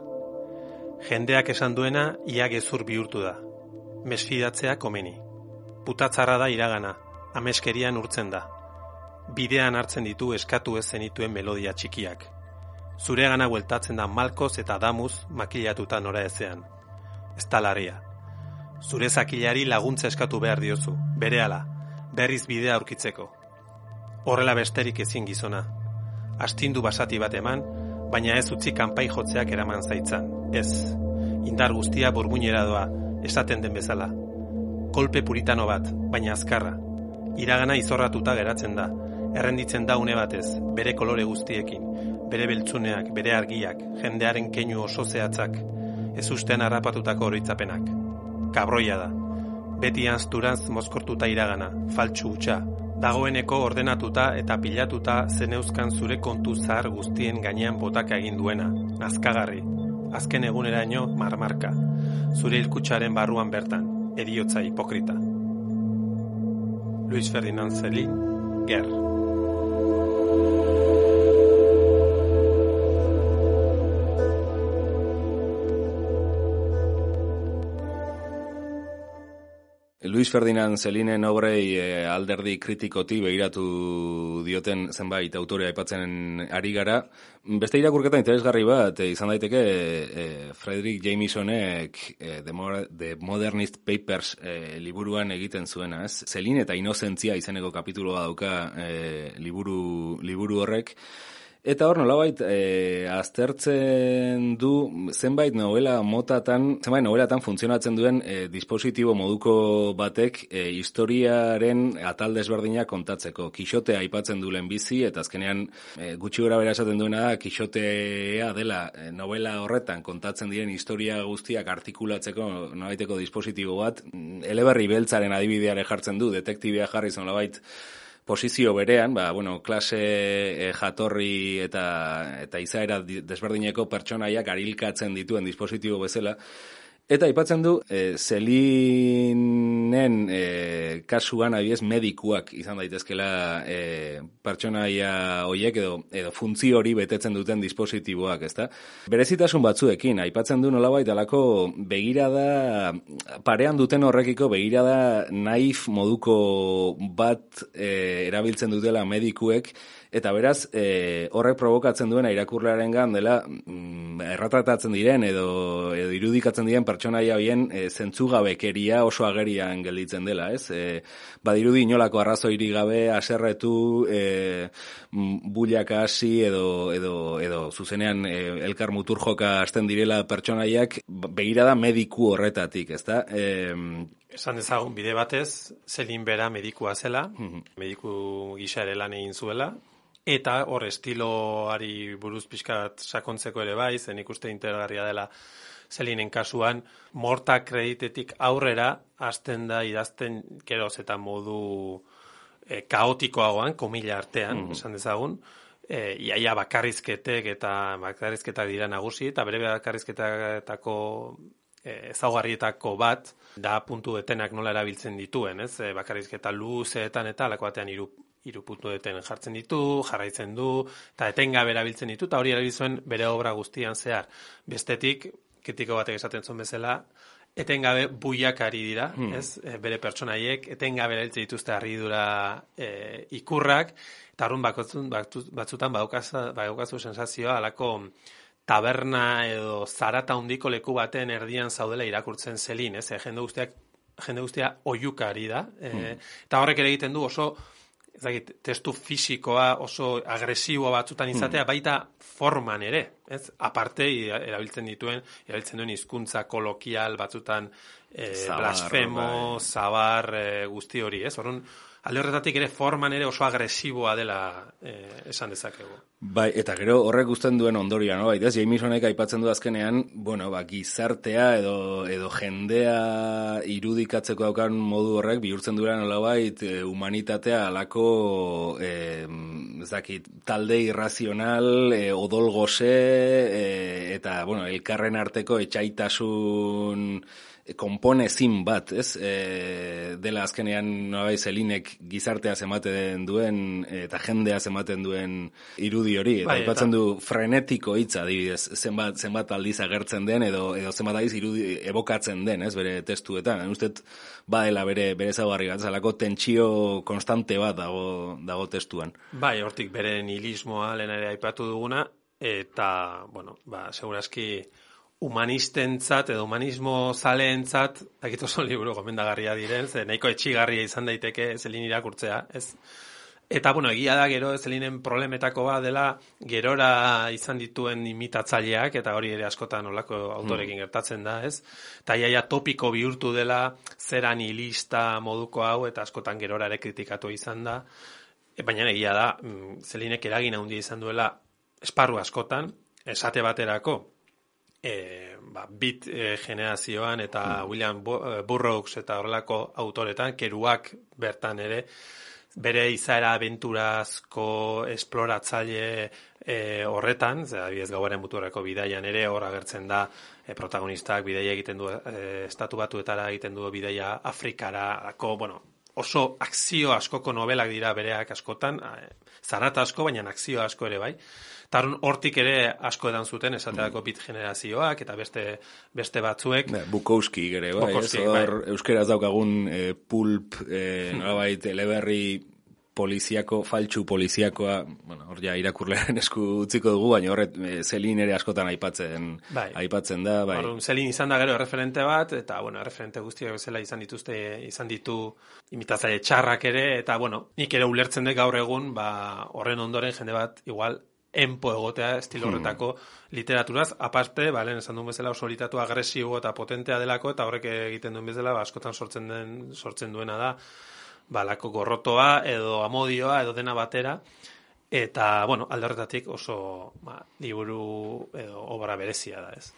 Jendeak esan duena ia gezur bihurtu da. Mesfidatzea komeni. Putatzarra da iragana, ameskerian urtzen da. Bidean hartzen ditu eskatu ez zenituen melodia txikiak. Zure gana bueltatzen da malkoz eta damuz makillatuta nora ezean. Ez talaria. Zure zakilari laguntza eskatu behar diozu, berehala, berriz bidea aurkitzeko. Horrela besterik ezin gizona. Astindu basati bat eman, baina ez utzi kanpai jotzeak eraman zaitzan. Ez, indar guztia burmuinera doa, esaten den bezala. Kolpe puritano bat, baina azkarra. Iragana izorratuta geratzen da, errenditzen da une batez, bere kolore guztiekin, bere beltzuneak, bere argiak, jendearen keinu oso zehatzak, ez ustean harrapatutako oroitzapenak. Kabroia da. Beti anzturanz mozkortuta iragana, faltsu hutsa, dagoeneko ordenatuta eta pilatuta zeneuzkan zure kontu zahar guztien gainean botaka egin duena, nazkagarri, azken eguneraino marmarka, zure ilkutsaren barruan bertan, eriotza hipokrita. Luis Ferdinand Zelin, Ger. Luis Ferdinand Zelinen obrei e, alderdi kritikoti behiratu dioten zenbait autorea aipatzen ari gara. Beste irakurketa interesgarri bat e, izan daiteke e, Frederick Jamesonek e, The, More, The Modernist Papers e, liburuan egiten zuena, ez? Zelin eta inozentzia izeneko kapituloa dauka e, liburu, liburu horrek. Eta hor nolabait e, aztertzen du zenbait novela motatan, zenbait novelatan funtzionatzen duen e, dispositibo moduko batek e, historiaren atal desberdina kontatzeko. Kixotea aipatzen du bizi eta azkenean e, gutxi gora bera esaten duena da Kixotea dela e, novela horretan kontatzen diren historia guztiak artikulatzeko nolabaiteko dispositibo bat. Eleberri beltzaren adibideare jartzen du, detektibia jarri nolabait posizio berean, ba, bueno, klase e, jatorri eta, eta izaera desberdineko pertsonaiak arilkatzen dituen dispositibo bezala, Eta aipatzen du, e, zelinen e, kasuan abiez medikuak izan daitezkela e, pertsonaia hoiek edo, edo funtzi hori betetzen duten dispositiboak, ezta? Berezitasun batzuekin, aipatzen du nolabait alako begirada, parean duten horrekiko begirada naif moduko bat e, erabiltzen dutela medikuek, Eta beraz, e, horrek provokatzen duena irakurlearen gan dela mm, erratratatzen diren edo, edo irudikatzen diren pertsonaia bien e, zentzugabekeria oso agerian gelditzen dela, ez? E, badirudi inolako arrazoiri gabe aserretu e, buliak hasi edo, edo, edo zuzenean e, elkar mutur joka hasten direla pertsonaiak begirada mediku horretatik, ezta? E, Esan dezagun bide batez, zelin bera medikua zela, mhm. mediku gisa ere lan egin zuela, Eta hor estiloari buruz pixkat sakontzeko ere bai, zen ikuste interesgarria dela zelinen kasuan, morta kreditetik aurrera, hasten da idazten keroz eta modu e, kaotikoagoan, komila artean, mm esan dezagun, e, iaia bakarrizketek eta bakarrizketak dira nagusi, eta bere bakarrizketatako e, ezaugarrietako bat, da puntu etenak nola erabiltzen dituen, ez? E, bakarrizketa luzeetan eta alako batean iru hiru puntu deten jartzen ditu, jarraitzen du, eta etengabe erabiltzen ditu, eta hori erabiltzen bere obra guztian zehar. Bestetik, kritiko batek esaten zuen bezala, etengabe buiak ari dira, hmm. ez? E, bere pertsonaiek, etengabe erabiltzen dituzte harridura e, ikurrak, eta arrun batzutan badaukazu sensazioa, alako taberna edo zarata hundiko leku baten erdian zaudela irakurtzen zelin, ez? E, jende guztiak jende guztia oiukari da, e, hmm. eta horrek ere egiten du oso ezagit, testu fisikoa oso agresiboa batzutan hmm. izatea, baita forman ere, ez? Aparte, erabiltzen dituen, erabiltzen duen hizkuntza kolokial batzutan e, blasfemo, bai. zabar, e, guzti hori, ez? Horren, alde horretatik ere forman ere oso agresiboa dela eh, esan dezakegu. Bai, eta gero horrek guztien duen ondoria, no? Baita, Jamesonek aipatzen du azkenean, bueno, ba, gizartea edo, edo jendea irudikatzeko daukan modu horrek bihurtzen duela nolabait e, humanitatea alako e, ezakit, talde irrazional, e, odol goze, e, eta, bueno, elkarren arteko etxaitasun konpone zin bat, ez? E, dela azkenean nabai zelinek gizartea ematen duen eta jendea ematen duen irudi hori. Eta bai, ipatzen du frenetiko hitza adibidez, zenbat, zenbat aldiz agertzen den edo, edo zenbat aldiz irudi evokatzen den, ez? Bere testuetan. Ustet, badela bere, bere zaugarri bat, zalako tentsio konstante bat dago, dago testuan. Bai, hortik bere nihilismoa lehen ere aipatu duguna, eta, bueno, ba, seguraski humanistentzat edo humanismo zaleentzat, dakit oso liburu gomendagarria diren, ze nahiko etxigarria izan daiteke zelin irakurtzea, ez? Eta, bueno, egia da gero zelinen problemetako bat dela gerora izan dituen imitatzaileak, eta hori ere askotan olako autorekin gertatzen da, ez? Eta iaia topiko bihurtu dela zeran hilista moduko hau, eta askotan gerora ere kritikatu izan da. E, baina egia da, mm, zelinek eragin handia izan duela esparru askotan, esate baterako, e, ba, bit e, generazioan eta William Bu- eh, Burroughs eta horrelako autoretan, keruak bertan ere, bere izaera abenturazko esploratzaile e, horretan, ze adibidez gauaren muturreko bidaian ere hor agertzen da e, protagonistak bidaia egiten du e, estatu batuetara egiten du bidaia Afrikarako, bueno, oso akzio askoko novelak dira bereak askotan, e, zarata asko, baina akzio asko ere bai. Hor- hortik ere asko edan zuten, esaterako bit generazioak, eta beste, beste batzuek. Ba, Bukowski gere, bai, ez? Bukowski, Hor, bai. euskeraz daukagun e, pulp, e, nolabait, eleberri poliziako, faltsu poliziakoa, bueno, hor ja irakurlearen esku utziko dugu, baina horret e, zelin ere askotan aipatzen, Bai. aipatzen da, bai. Orduan, Zelin izan da gero erreferente bat, eta, bueno, erreferente guztiak bezala izan dituzte, izan ditu imitatzaile txarrak ere, eta, bueno, nik ere ulertzen dut gaur egun, ba, horren ondoren jende bat, igual, enpo egotea estilo horretako literaturaz, aparte, ba, lehen esan duen bezala oso litatu agresibo eta potentea delako, eta horrek egiten duen bezala, ba, askotan sortzen, den, sortzen duena da, ba, lako gorrotoa, edo amodioa, edo dena batera, Eta, bueno, alde horretatik oso ba, liburu edo obra berezia da, ez?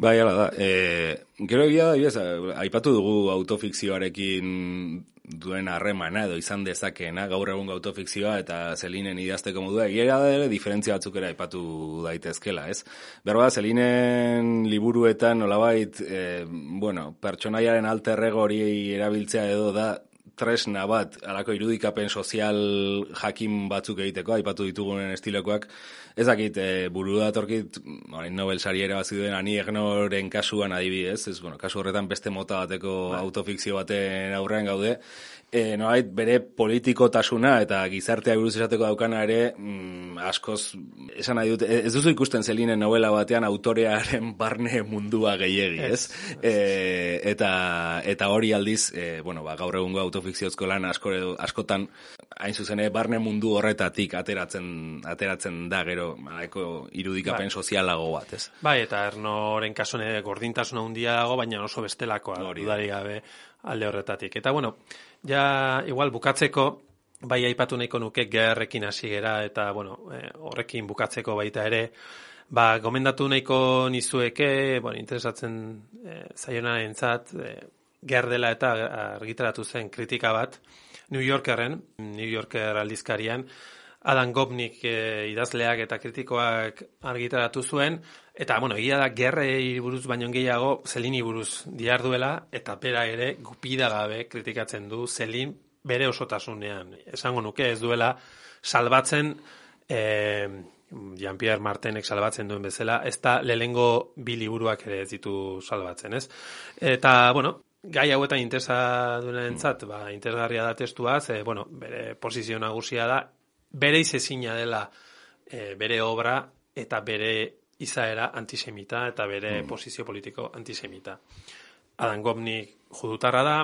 Bai, hala da. E, gero egia da, ibez, aipatu dugu autofikzioarekin duen harremana edo izan dezakeena, gaur egun autofikzioa eta zelinen idazteko modua, egia da ere diferentzia batzuk ere aipatu daitezkela, ez? Berba, zelinen liburuetan nolabait, e, bueno, pertsonaiaren alter hori erabiltzea edo da tresna bat, alako irudikapen sozial jakin batzuk egiteko, aipatu ditugunen estilokoak, ez dakit, e, buru datorkit, orain Nobel sari ere bat ziduen Ani Egnoren kasuan adibidez, ez, bueno, kasu horretan beste mota bateko autofikzio baten aurrean gaude, e, nolait, bere politikotasuna eta gizartea buruz esateko daukana ere, mm, askoz, esan nahi dut, ez duzu ikusten zelinen novela batean autorearen barne mundua gehiegi, ez? E, eta, eta hori aldiz, e, bueno, ba, gaur egungo autofikziozko lan asko, askotan, hain zuzen ere, barne mundu horretatik ateratzen, ateratzen da gero, malaiko irudikapen Bai. sozialago bat, ez? Bai, eta Ernoren kasuan gordintasuna handia dago, baina oso bestelakoa dudarik gabe alde horretatik. Eta bueno, ja igual bukatzeko bai aipatu nahiko nuke gerrekin hasi gera eta bueno, eh, horrekin bukatzeko baita ere ba gomendatu nahiko nizueke, bueno, interesatzen eh, zaionarentzat eh, ger dela eta argitaratu zen kritika bat New Yorkerren, New Yorker aldizkarian, Adam Gopnik e, idazleak eta kritikoak argitaratu zuen, eta, bueno, egia da, gerrei buruz baino gehiago, zelini buruz diarduela, eta bera ere, gupida gabe kritikatzen du, zelin bere osotasunean. Esango nuke ez duela, salbatzen, e, Jean-Pierre Martenek salbatzen duen bezala, ez da lehengo bi liburuak ere ez ditu salbatzen, ez? Eta, bueno, gai hauetan interesa duenentzat, ba, interesgarria da testua, ze, bueno, bere posizio nagusia da, bere izezina dela e, bere obra eta bere izaera antisemita eta bere posizio politiko antisemita. Adam Gopnik judutarra da,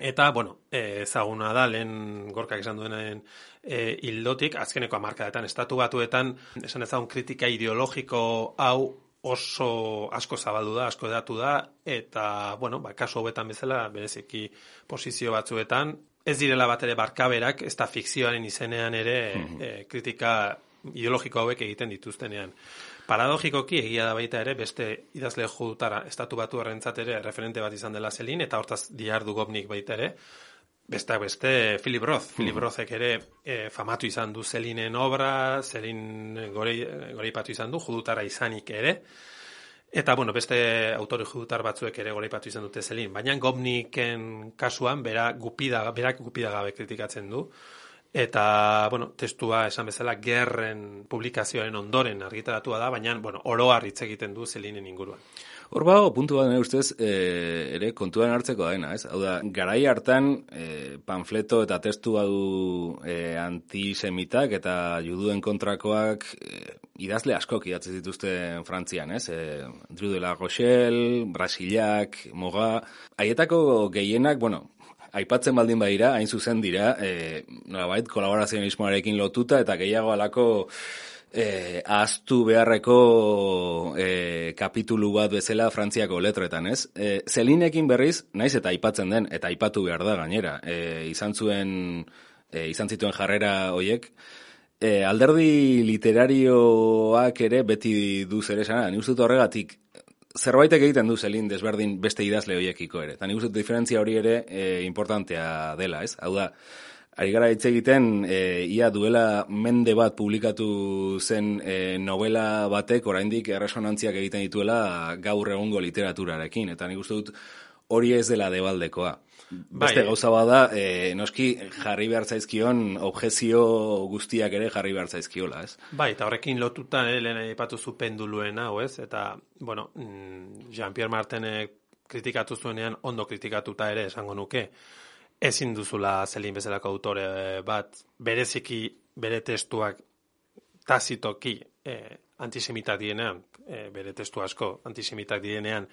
eta, bueno, ezaguna da, lehen gorkak esan duenen e, hildotik, azkeneko amarkadetan, estatu batuetan, esan ezagun kritika ideologiko hau oso asko zabaldu da, asko edatu da, eta, bueno, ba, kasu hauetan bezala, bereziki posizio batzuetan, ez direla bat ere barkaberak, ez da fikzioaren izenean ere e, kritika ideologiko hauek egiten dituztenean. Paradogikoki egia da baita ere beste idazle judutara estatu batu errentzat ere referente bat izan dela zelin eta hortaz diardu gobnik baita ere besteak beste Philip Roth. Philip Rothek ere e, famatu izan du zelinen obra, zelin gorei, goreipatu izan du judutara izanik ere. Eta, bueno, beste autore judutar batzuek ere goreipatu izan dute zelin. Baina Gobniken kasuan, bera gupida, berak gupida gabe kritikatzen du. Eta, bueno, testua esan bezala gerren publikazioaren ondoren argitaratua da, baina, bueno, hitz egiten du zelinen inguruan. Hor bago, puntu bat nire ustez, e, ere kontuan hartzeko dena, ez? Hau da, garai hartan, e, panfleto eta testu badu e, antisemitak eta juduen kontrakoak e, idazle askok idatzi dituzte Frantzian, ez? E, Drew de la Rochelle, Brasilak, Moga, haietako gehienak, bueno, aipatzen baldin badira, hain zuzen dira, e, nolabait, kolaborazionismoarekin lotuta eta gehiago alako e, ahaztu beharreko e, kapitulu bat bezala Frantziako letretan, ez? E, Zelinekin berriz, naiz eta aipatzen den, eta aipatu behar da gainera, e, izan zuen, e, izan zituen jarrera hoiek, e, alderdi literarioak ere beti du zer esan, ni uste horregatik zerbaitek egiten du zelin desberdin beste idazle hoiekiko ere. Eta nik uste diferentzia hori ere e, importantea dela, ez? Hau da, ari gara hitz egiten, e, ia duela mende bat publikatu zen e, novela batek oraindik erresonantziak egiten dituela gaur egungo literaturarekin. Eta nik uste dut hori ez dela debaldekoa. Beste bai. gauza bada, e, noski jarri behar zaizkion objezio guztiak ere jarri behar zaizkiola, ez? Bai, eta horrekin lotuta ere lehen ipatu zu penduluen hau, ez? Eta, bueno, mm, Jean-Pierre Martenek kritikatu zuenean, ondo kritikatuta ere esango nuke, ezin duzula zelin bezalako autore bat, bereziki bere testuak tazitoki e, antisemitak dienean, e, bere testu asko antisemitak dienean,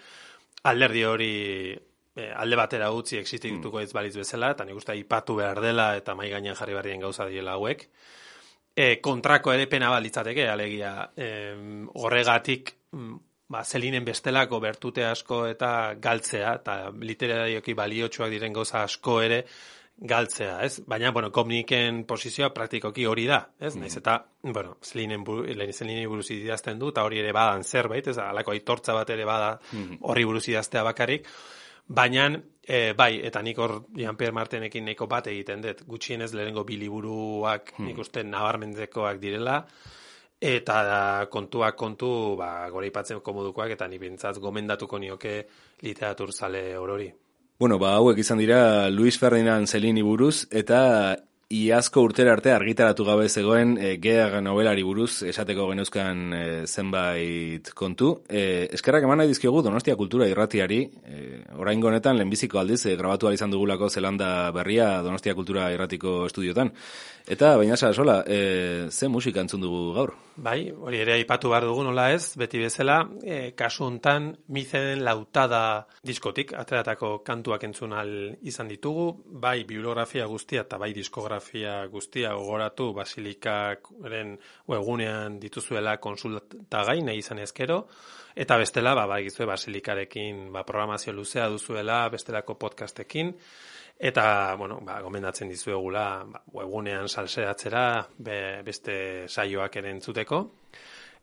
alderdi hori e, alde batera utzi existituko mm. ez baliz bezala, eta nik uste ipatu behar dela eta mai gainean jarri barrien gauza diela hauek. E, kontrako ere pena balitzateke, alegia, e, horregatik, mm, ba, zelinen bestelako bertute asko eta galtzea, eta literarioki baliotsuak diren gauza asko ere, galtzea, ez? Baina, bueno, komniken posizioa praktikoki hori da, ez? Mm. Naiz eta, bueno, zelinen, buru, zelinen buruz idazten du, eta hori ere badan zerbait, ez? Alako aitortza bat ere bada mm. horri buruz idaztea bakarrik. Baina, e, bai, eta nik hor Jean-Pierre Martenekin neko bat egiten dut, gutxienez lehenengo biliburuak hmm. nik uste nabarmendekoak direla, eta kontuak kontu, ba, gore ipatzen komodukoak, eta ni bintzat gomendatuko nioke literatur zale orori. Bueno, ba, hauek izan dira Luis Ferdinand Zelini buruz, eta Iazko urtera arte argitaratu gabe zegoen e, gear novelari buruz esateko genuzkan e, zenbait kontu. E, eskerrak eman nahi dizkiogu Donostia Kultura irratiari, e, orain honetan lehenbiziko aldiz e, grabatu izan dugulako Zelanda berria Donostia Kultura irratiko estudiotan. Eta baina sola, e, ze musika entzun dugu gaur? Bai, hori ere aipatu behar dugu nola ez, beti bezala, e, kasu hontan mizeden lautada diskotik, atreatako kantuak entzun al izan ditugu, bai bibliografia guztia eta bai diskografia guztia ogoratu basilikaren webunean dituzuela konsulta gain izan ezkero, eta bestela, ba, gizue basilikarekin ba, programazio luzea duzuela, bestelako podcastekin, Eta, bueno, ba, gomendatzen dizuegula, ba, webunean salseatzera, be, beste saioak ere entzuteko.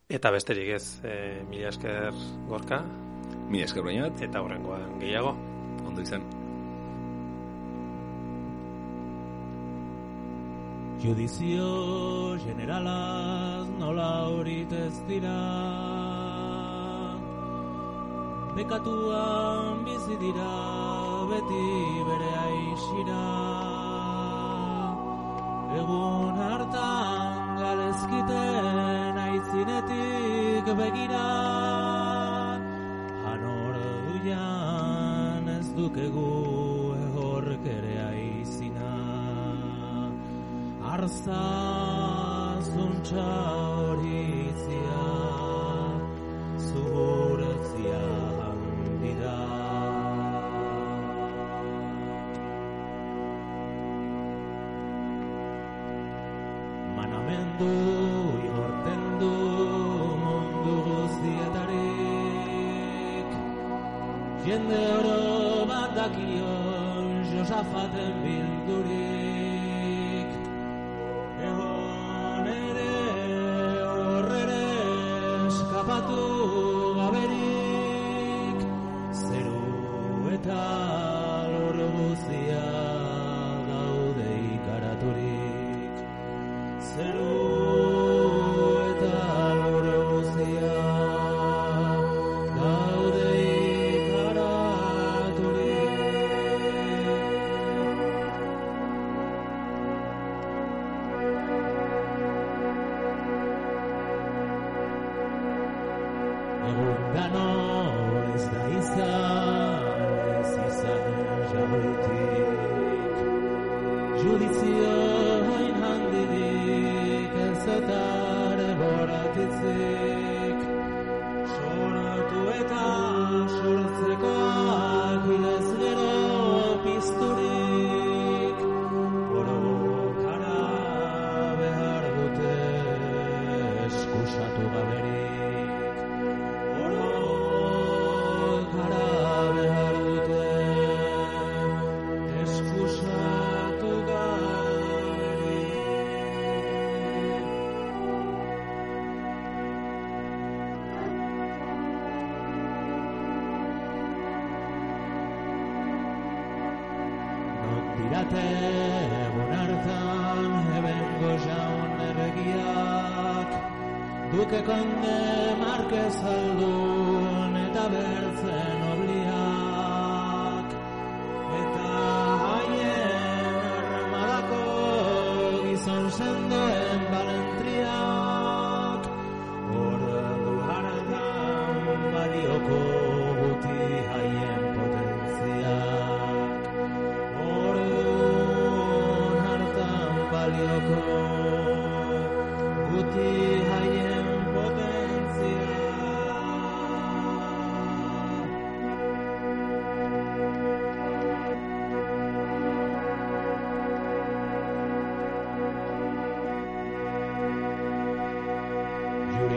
Eta besterik ez, e, mila esker gorka. Mila esker bainat. Eta horrengoan gehiago. Ondo izan. Judizio generalaz nola horit ez dira. Bekatuan bizi dira beti bere aixira Egun hartan galezkiten aitzinetik begira. Hanor duian ez dukegu egork ere aizina Arza zuntza horizia Dano ez da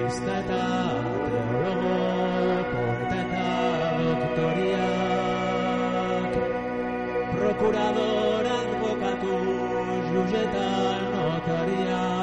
Contesta't al teu amor, oh, porta't a doctoriat. Procurador, advocatus, jutget al notariat.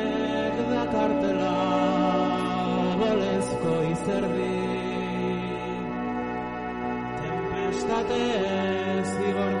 batek dakartela bolezko izerdi tempestate zigorri